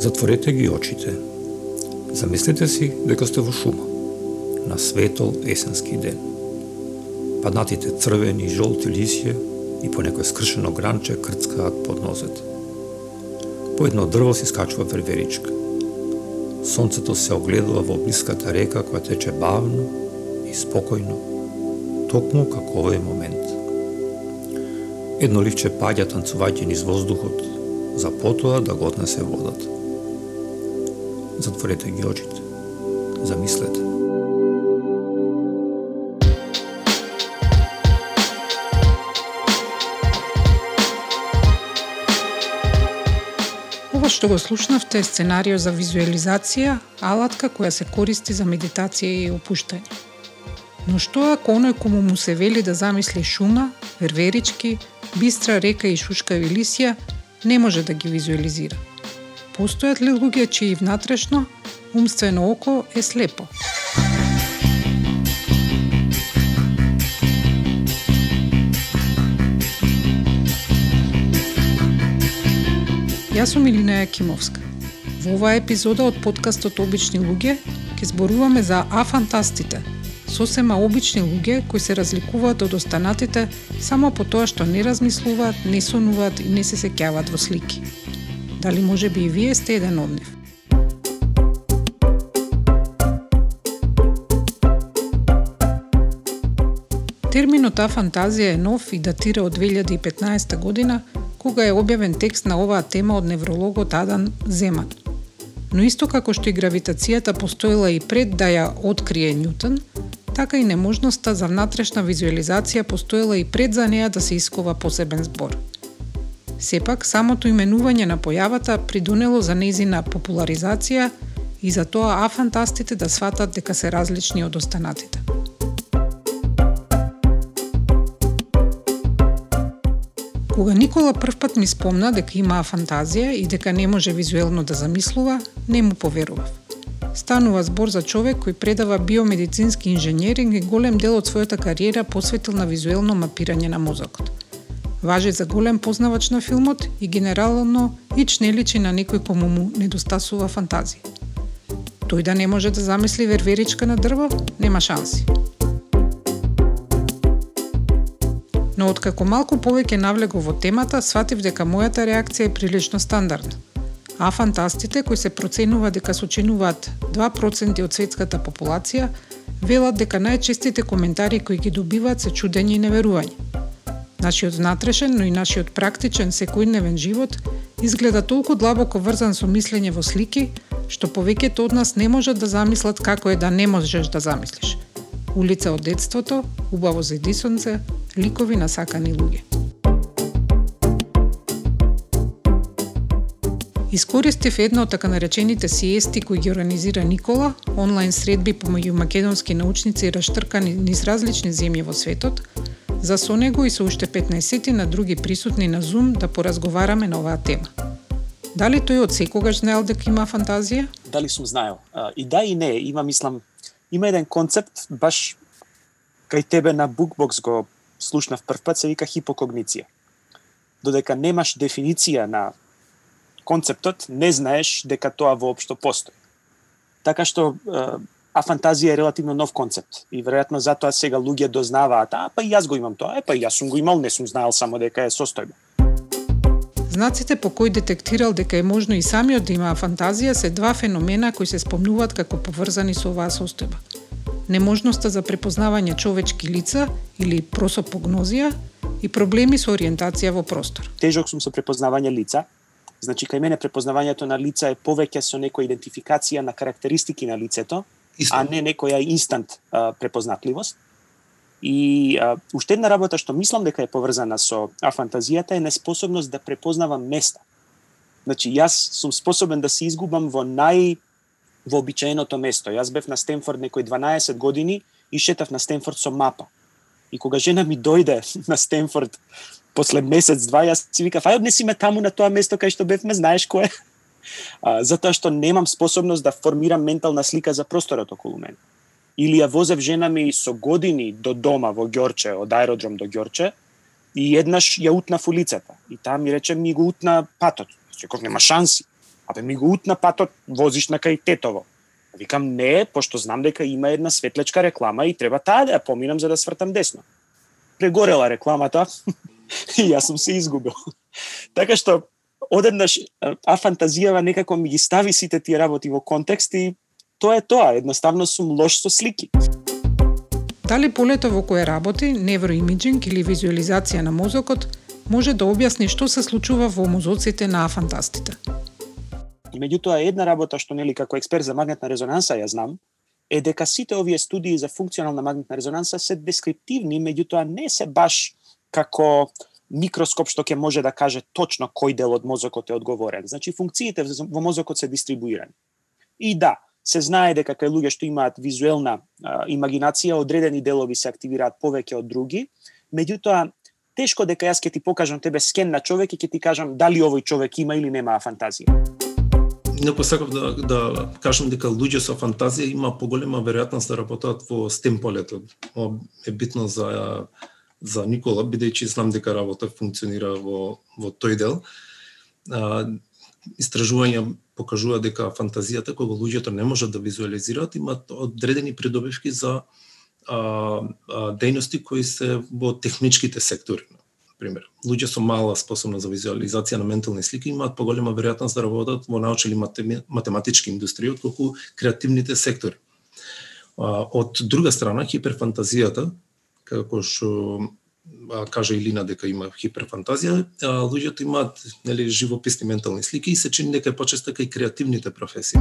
Затворете ги очите. Замислете си дека сте во шума, на светол есенски ден. Паднатите црвени и жолти лисје и по некој скршено гранче крцкаат под нозет. По едно дрво се скачува верверичка. Сонцето се огледува во блиската река која тече бавно и спокојно, токму како овој момент. Едно ливче паѓа танцувајќи низ воздухот, за потоа да го однесе водата. Затворете ги очите. Замислете. Ова што го слушнавте е сценарио за визуализација, алатка која се користи за медитација и опуштање. Но што ако оној кому му се вели да замисли шума, верверички, бистра река и шушкави лисија, не може да ги визуализира? Постојат ли луѓе чии внатрешно, умствено око е слепо? Јас сум Илина Јакимовска. Во оваа епизода од подкастот Обични луѓе ќе зборуваме за афантастите, сосема обични луѓе кои се разликуваат од останатите само по тоа што не размислуваат, не сонуваат и не се сеќаваат во слики. Дали може би и вие сте еден од нив? Терминот афантазија фантазија е нов и датира од 2015 година, кога е објавен текст на оваа тема од неврологот Адан Земан. Но исто како што и гравитацијата постоела и пред да ја открие Ньютон, така и неможноста за внатрешна визуализација постоела и пред за неа да се искова посебен збор – Сепак, самото именување на појавата придонело за незина популаризација и за тоа афантастите да сватат дека се различни од останатите. Кога Никола првпат ми спомна дека има фантазија и дека не може визуелно да замислува, не му поверував. Станува збор за човек кој предава биомедицински инженеринг и голем дел од својата кариера посветил на визуелно мапирање на мозокот. Важи за голем познавач на филмот и генерално ич не личи на некој кому му недостасува фантазија. Тој да не може да замисли верверичка на дрво, нема шанси. Но откако малку повеќе навлего во темата, сватив дека мојата реакција е прилично стандардна. А фантастите, кои се проценува дека сочинуваат 2% од светската популација, велат дека најчестите коментари кои ги добиваат се чудење и неверување. Нашиот внатрешен, но и нашиот практичен секојдневен живот изгледа толку длабоко врзан со мислење во слики, што повеќето од нас не можат да замислат како е да не можеш да замислиш. Улица од детството, убаво за Едисонце, ликови на сакани луѓе. Искористив едно од така наречените сиести кои ги организира Никола, онлайн средби помеѓу македонски научници раштркани низ различни земји во светот, за со него и со уште 15 на други присутни на Zoom да поразговараме на оваа тема. Дали тој од секогаш знаел дека има фантазија? Дали сум знаел? И да и не, има мислам има еден концепт баш кај тебе на Bookbox го слушнав прв пат се вика хипокогниција. Додека немаш дефиниција на концептот, не знаеш дека тоа воопшто постои. Така што а фантазија е релативно нов концепт и веројатно затоа сега луѓе дознаваат, а па и јас го имам тоа, е па и јас сум го имал, не сум знаел само дека е состојба. Знаците по кои детектирал дека е можно и самиот да има фантазија се два феномена кои се спомнуваат како поврзани со оваа состојба. Неможноста за препознавање човечки лица или просопогнозија и проблеми со ориентација во простор. Тежок сум со препознавање лица, Значи, кај мене препознавањето на лица е повеќе со некоја идентификација на карактеристики на лицето, Исто. а не некоја инстант а, препознатливост. И а, уште една работа што мислам дека е поврзана со афантазијата е неспособност да препознавам места. Значи, јас сум способен да се изгубам во нај вообичаеното место. Јас бев на Стенфорд некои 12 години и шетав на Стенфорд со мапа. И кога жена ми дојде на Стенфорд после месец, два, јас си викав, ај однеси ме таму на тоа место кај што бевме, знаеш кое? Затоа што немам способност да формирам ментална слика за просторот околу мене. Или ја возев жена ми со години до дома во Ѓорче, од аеродром до Ѓорче, и еднаш ја утна улицата. И таа ми рече, ми го утна патот. Реков, нема шанси. Абе ми го утна патот, возиш на кај тетово. Викам не, пошто знам дека има една светлечка реклама и треба таа да ја поминам за да свртам десно. Прегорела рекламата и јас сум се изгубил. така што одеднаш а фантазијава некако ми ги стави сите тие работи во контекст и тоа е тоа, едноставно сум лош со слики. Дали полето во кое работи, невроимиджинг или визуализација на мозокот, може да објасни што се случува во мозоците на афантастите? И меѓутоа една работа што нели како експерт за магнетна резонанса ја знам, е дека сите овие студии за функционална магнетна резонанса се дескриптивни, меѓутоа не се баш како микроскоп што ќе може да каже точно кој дел од мозокот е одговорен. Значи функциите во мозокот се дистрибуирани. И да, се знае дека кај луѓе што имаат визуелна а, имагинација, одредени делови се активираат повеќе од други, меѓутоа тешко дека јас ќе ти покажам тебе скен на човек и ќе ти кажам дали овој човек има или нема фантазија. Инаку сакав да, да кажам дека луѓе со фантазија има поголема веројатност да работат во STEM полето. Ова е битно за за Никола, бидејќи знам дека работа функционира во во тој дел. А, истражувања покажува дека фантазијата кога луѓето не можат да визуализираат имат одредени придобивки за а, а, дејности кои се во техничките сектори пример, луѓе со мала способност за визуализација на ментални слики имаат поголема веројатност да работат во научни математички индустрии отколку креативните сектори. Од друга страна, хиперфантазијата, како што кажа Илина дека има хиперфантазија, луѓето имаат нели живописни ментални слики и се чини дека е почесто кај така креативните професии.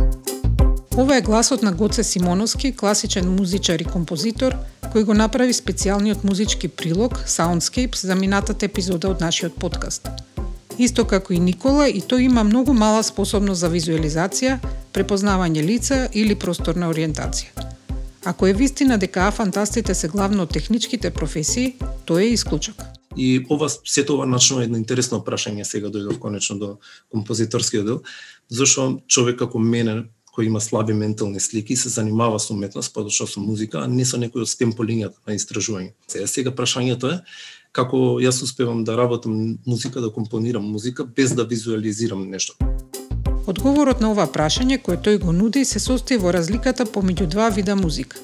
Ова е гласот на Гоце Симоновски, класичен музичар и композитор, кој го направи специјалниот музички прилог Soundscapes за минатата епизода од нашиот подкаст. Исто како и Никола, и тој има многу мала способност за визуализација, препознавање лица или просторна ориентација. Ако е вистина дека фантастите се главно техничките професии, тоа е исклучок. И ова се тоа начнува едно интересно прашање сега дојдов конечно до композиторскиот дел, зашто човек како мене кој има слаби ментални слики се занимава со уметност, подочно со музика, а не со некој од стем по линијата на истражување. Сега, сега прашањето е како јас успевам да работам музика, да компонирам музика без да визуализирам нешто. Одговорот на ова прашање кое тој го нуди се состои во разликата помеѓу два вида музика.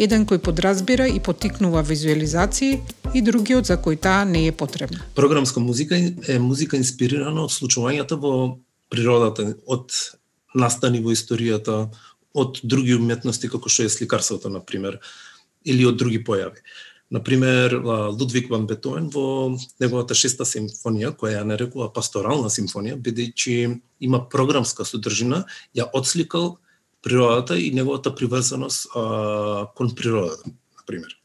Еден кој подразбира и потикнува визуализации и другиот за кој таа не е потребна. Програмска музика е музика инспирирана од случувањата во природата, од настани во историјата од други уметности како што е сликарството на пример или од други појави. Например Лудвиг ван Бетоен во неговата шеста симфонија, која ја нарекува пасторална симфонија, бидејќи има програмска содржина, ја отсликал природата и неговата приврзаност а, кон природата, на пример.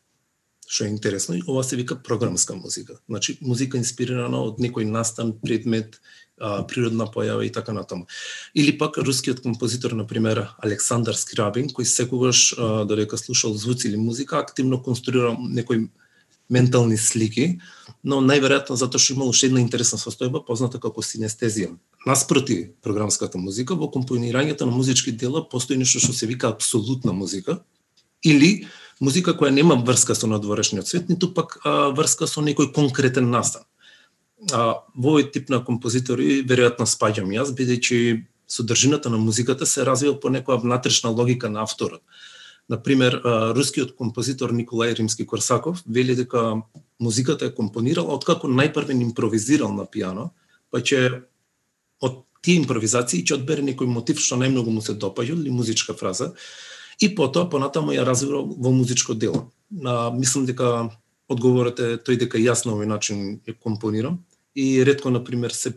Што е интересно, и ова се вика програмска музика. Значи, музика инспирирана од некој настан, предмет, а, природна појава и така натаму. Или пак рускиот композитор, на пример, Александар Скрабин, кој секогаш а, додека слушал звуци или музика, активно конструира некои ментални слики, но најверојатно затоа што имало уште една интересна состојба позната како синестезија. Наспроти програмската музика, во компонирањето на музички дела постои нешто што се вика абсолютна музика или музика која нема врска со надворешниот свет, ниту пак а, врска со некој конкретен настан а, во овој тип на композитори веројатно спаѓам јас, бидејќи содржината на музиката се развива по некоја внатрешна логика на авторот. Например, рускиот композитор Николај Римски-Корсаков вели дека музиката е компонирала откако најпрвен импровизирал на пијано, па ќе од тие импровизации ќе одбере некој мотив што најмногу му се допаѓа или музичка фраза и потоа понатаму ја развива во музичко дело. А, мислам дека одговорот е тој дека јас на овој начин ја компонирам и ретко, на пример се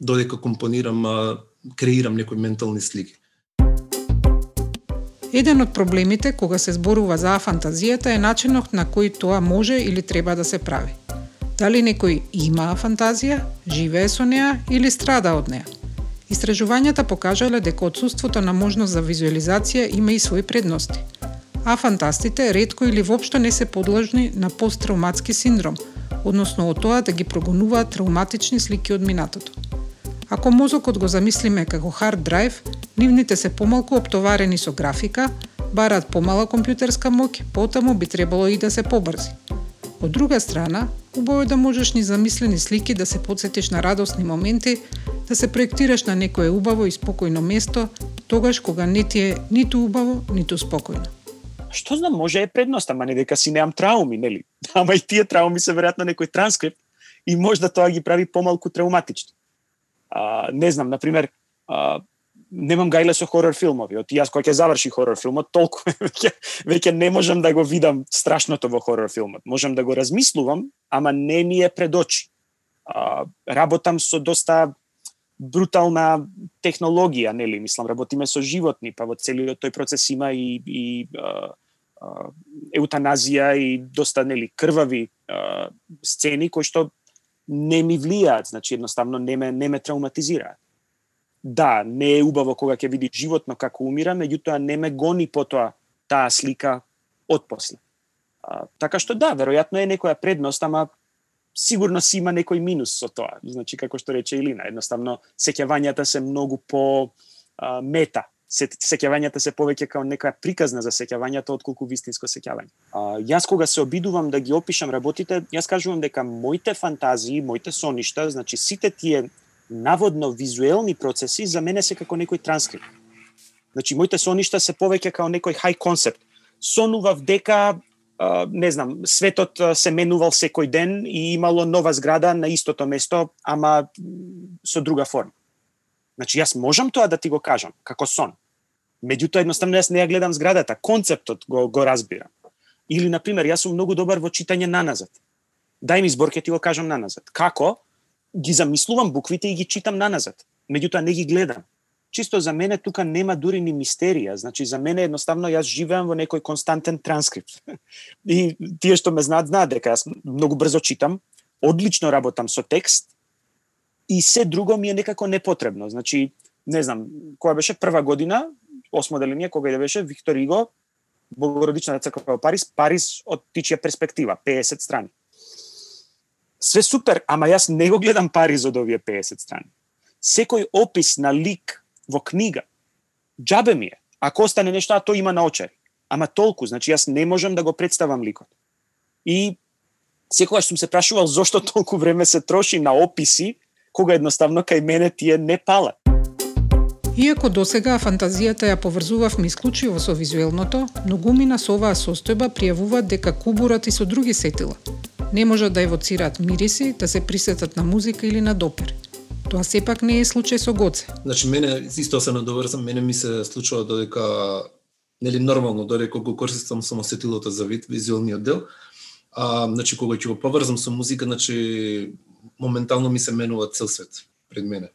додека компонирам, а, креирам некои ментални слики. Еден од проблемите кога се зборува за фантазијата е начинот на кој тоа може или треба да се прави. Дали некој има фантазија, живее со неа или страда од неа? Истражувањата покажале дека отсутството на можност за визуализација има и своји предности. А фантастите ретко или воопшто не се подложни на посттравматски синдром – односно од тоа да ги прогонуваат травматични слики од минатото. Ако мозокот го замислиме како хард драйв, нивните се помалку оптоварени со графика, бараат помала компјутерска моќ, потаму би требало и да се побрзи. Од друга страна, убаво е да можеш ни замислени слики да се подсетиш на радосни моменти, да се проектираш на некое убаво и спокојно место, тогаш кога не ти е ниту убаво, ниту спокојно. Што знам, може е предност, ама не дека си неам трауми, нели? Ама и тие трауми се веројатно некој транскрипт и може да тоа ги прави помалку травматично. А, не знам, на пример, а, немам гајле со хорор филмови. Оти јас кога ќе заврши хорор филмот, толку веќе веќе не можам да го видам страшното во хорор филмот. Можам да го размислувам, ама не ми е пред очи. А, работам со доста брутална технологија, нели, мислам, работиме со животни, па во целиот тој процес има и, и а, а, еутаназија и доста нели крвави а, сцени кои што не ми влијаат, значи едноставно не ме не ме травматизираат да, не е убаво кога ќе види животно како умира, меѓутоа не ме гони потоа таа слика од после. А, така што да, веројатно е некоја предност, ама сигурно си има некој минус со тоа. Значи, како што рече Илина, едноставно сеќавањата се многу по а, мета. Се, сеќавањата се повеќе као некоја приказна за сеќавањата отколку вистинско сеќавање. А, јас кога се обидувам да ги опишам работите, јас кажувам дека моите фантазии, моите соништа, значи сите тие наводно визуелни процеси за мене се како некој транскрипт. Значи, моите соништа се повеќе како некој хај концепт. Сонував дека, не знам, светот се менувал секој ден и имало нова зграда на истото место, ама со друга форма. Значи, јас можам тоа да ти го кажам, како сон. Меѓутоа, едноставно, јас не ја гледам зградата, концептот го, го разбирам. Или, например, јас сум многу добар во читање наназад. Дај ми збор, ќе ти го кажам наназад. Како? Ги замислувам буквите и ги читам наназад. Меѓутоа не ги гледам. Чисто за мене тука нема дури ни мистерија. Значи за мене едноставно јас живеам во некој константен транскрипт. и тие што ме знаат знаат дека јас многу брзо читам, одлично работам со текст и се друго ми е некако непотребно. Значи, не знам, која беше прва година, осмо деление, кога и да беше, Виктор Иго, Богородична да црква во Париз, Париз од тичија перспектива, 50 страни све супер, ама јас не го гледам Париз од овие 50 страни. Секој опис на лик во книга, джабе ми е. Ако остане нешто, а тој има наочари. Ама толку, значи јас не можам да го представам ликот. И секогаш сум се прашувал зошто толку време се троши на описи, кога едноставно кај мене тие не палат. Иако досега фантазијата ја поврзувавме исклучиво со визуелното, многумина со оваа состојба пријавуваат дека кубурат и со други сетила, не можат да евоцираат мириси, да се присетат на музика или на допир. Тоа сепак не е случај со Гоце. Значи, мене, исто се надоврзам, мене ми се случува додека, нели нормално, додека го користам самосетилото за вид, визуалниот дел, а, значи, кога ќе го поврзам со музика, значи, моментално ми се менува цел свет пред мене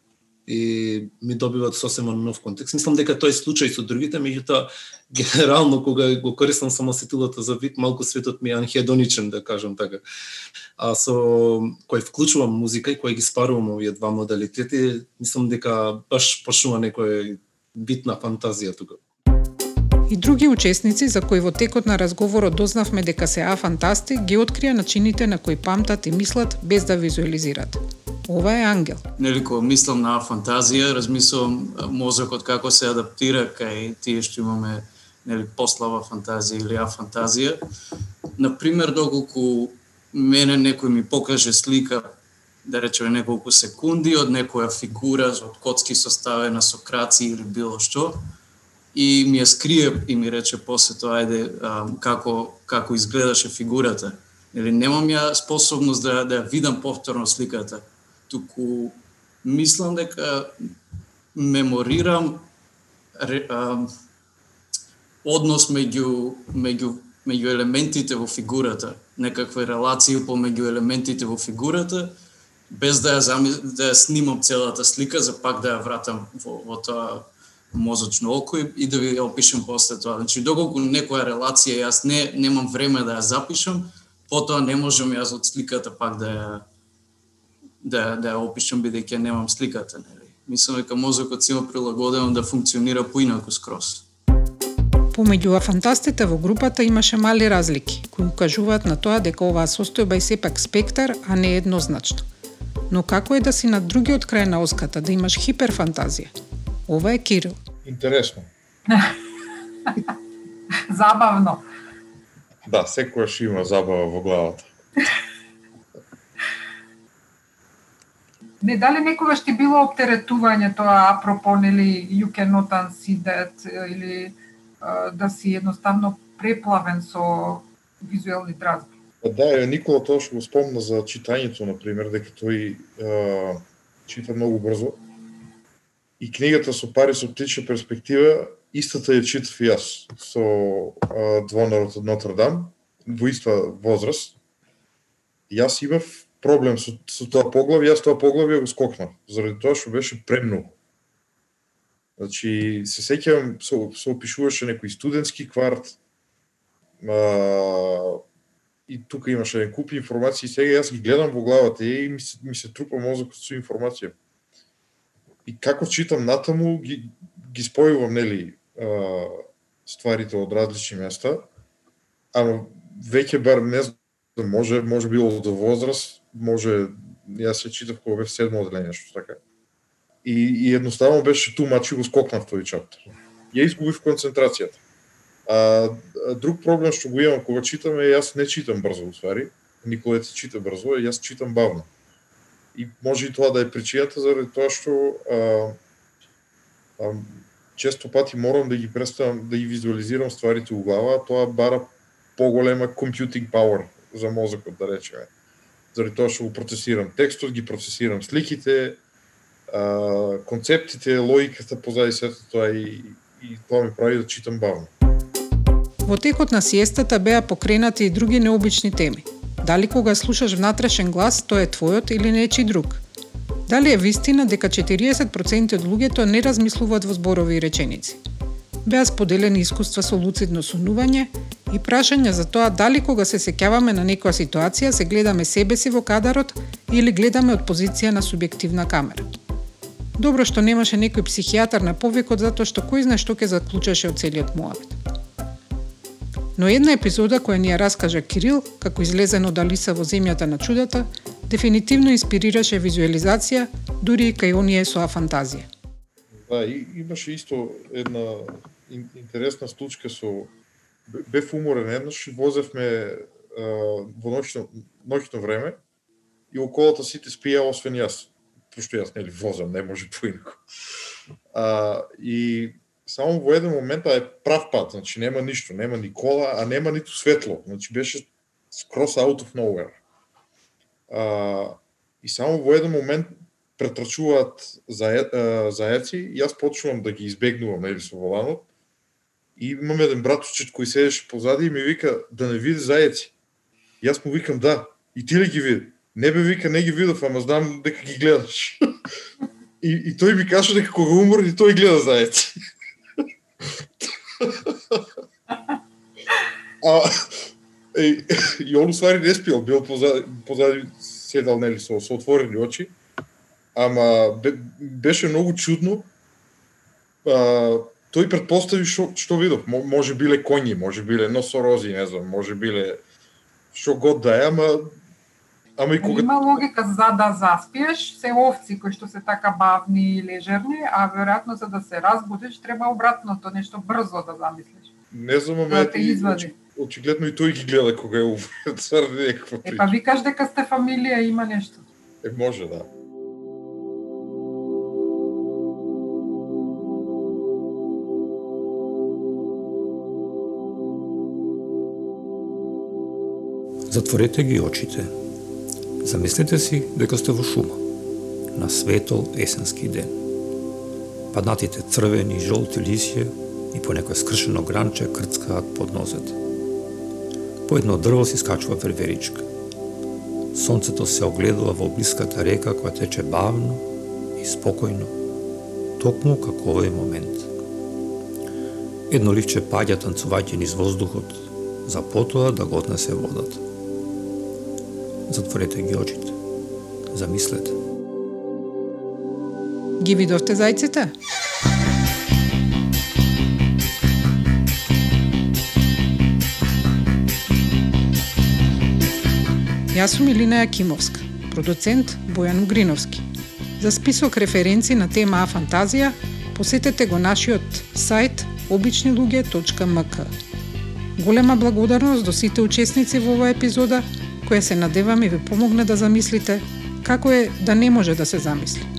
и ми добиваат сосема нов контекст. Мислам дека тој е случај со другите, меѓутоа генерално кога го користам само сетилата за вид, малку светот ми е анхедоничен, да кажам така. А со кој вклучувам музика и кој ги спарувам овие два модалитети, мислам дека баш почнува некој вид на фантазија тука. И други учесници за кои во текот на разговорот дознавме дека се афантасти, ги открија начините на кои памтат и мислат без да визуализираат. Ова е ангел. Нели кога мислам на фантазија, размислувам мозокот како се адаптира кај тие што имаме нели послава фантазија или афантазија. На пример, доколку мене некој ми покаже слика да речеме неколку секунди од некоја фигура од коцки составена со краци или било што и ми ја скрие и ми рече после тоа ајде како како изгледаше фигурата. Или немам ја способност да да видам повторно сликата туку мислам дека меморирам а, однос меѓу меѓу меѓу елементите во фигурата, некаква релација помеѓу елементите во фигурата, без да ја замис... да ја снимам целата слика, за пак да ја вратам во, во тоа мозочно око и, и да ви ја опишам после тоа. Значи, доколку некоја релација јас не немам време да ја запишам, потоа не можам јас од сликата пак да ја да, да ја опишам бидејќи немам сликата, нели. Мислам дека мозокот си има прилагодено да функционира поинаку скрос. Помеѓу фантастите во групата имаше мали разлики, кои укажуваат на тоа дека оваа состојба е сепак спектар, а не еднозначно. Но како е да си на другиот крај на оската, да имаш хиперфантазија? Ова е Кирил. Интересно. Забавно. Да, секојаш има забава во главата. Не дали некогаш ти било оптеретување тоа апропо нели you cannot unsee that или да си едноставно преплавен со визуелни дразби? Да, Никола тоа што го спомна за читањето, на пример, дека тој е, чита многу брзо. И книгата со пари со птичја перспектива, истата ја читав и јас со е, Двонарот од Нотр Дам, во иста возраст. Јас имав проблем со, со тоа поглавје, јас тоа поглавје го скокнав, заради тоа што беше премногу. Значи, се сеќавам, се, се опишуваше некој студентски кварт, а, и тука имаше еден куп информации, сега јас ги гледам во главата и ми се, ми се трупа мозокот со информација. И како читам натаму, ги, ги спојувам, нели, а, стварите од различни места, ама веќе бар не знам, може, може било до возраст, може, јас се читав кога бев седмо одделение, што така. И, и едноставно беше ту мачи го скокнав тој чаптер. Ја изгубив концентрацијата. А, друг проблем што го имам кога читам е јас не читам брзо, усвари. Никола се чита брзо, јас читам бавно. И може и тоа да е причината заради тоа што а, а, често пати морам да ги преставам, да ги визуализирам стварите у глава, а тоа бара поголема computing power за мозокот, да речеме заради тоа што го процесирам текстот, ги процесирам сликите, а, концептите, логиката позади сето тоа и, и тоа ми прави да читам бавно. Во текот на сиестата беа покренати и други необични теми. Дали кога слушаш внатрешен глас, тој е твојот или нечи друг? Дали е вистина дека 40% од луѓето не размислуваат во зборови и реченици? Беа споделени искуства со луцидно сунување и прашања за тоа дали кога се сеќаваме на некоја ситуација се гледаме себе си во кадарот или гледаме од позиција на субјективна камера. Добро што немаше некој психијатар на повикот затоа што кој знае што ќе заклучаше од целиот муавет. Но една епизода која ни ја раскажа Кирил, како излезено од Алиса во земјата на чудата, дефинитивно инспирираше визуализација, дури и кај оние со фантазија. Да, па, и, имаше исто една интересна случка со бев уморен еднаш, возевме во ноќно, ноќно време и околата сите спија освен јас. Пошто јас нели возам, не може поинаку. А, и само во еден момент е прав пат, значи нема ништо, нема ни кола, а нема ниту светло, значи беше скрос out of nowhere. А, и само во еден момент претрачуваат заеци и јас почнувам да ги избегнувам нели со воланот И имам еден братовчет кој седеше позади и ми вика да не види зајаци. Јас му викам да, и ти ли ги види? Не бе вика, не ги видов, ама знам дека ги гледаш. и, и тој ми каже дека кога умор и тој гледа зајаци. а, и, и он усвари не спил, бил позади, позади седал нели со, со отворени очи. Ама беше многу чудно. А, тој предпостави што што видов, може биле коњи, може биле носорози, не знам, може биле што год да е, ама ама и кога Има логика за да заспиеш, се овци кои што се така бавни и лежерни, а веројатно за да се разбудиш треба обратното, нешто брзо да замислиш. Не знам, ама да те извади. Очигледно и тој ги гледа кога е увред, цврде некаква. Е, па викаш дека сте фамилија, има нешто. Е, може, да. Затворете ги очите. Замислете си дека сте во шума, на светол есенски ден. Паднатите црвени и жолти лисје и по некој скршено гранче крцкаат под нозет. По едно дрво се скачува верверичка. Сонцето се огледува во блиската река која тече бавно и спокојно, токму како овој момент. Едно ливче паѓа танцувајќи низ воздухот, за потоа да го однесе водата. Затворете ги очите. Замислете. Ги видовте зајците? Јас сум Илина Јакимовска, продуцент Бојан Угриновски. За список референци на тема А фантазија, посетете го нашиот сајт обичнилуѓе.мк. Голема благодарност до сите учесници во оваа епизода – која се надевам и ви помогне да замислите како е да не може да се замисли.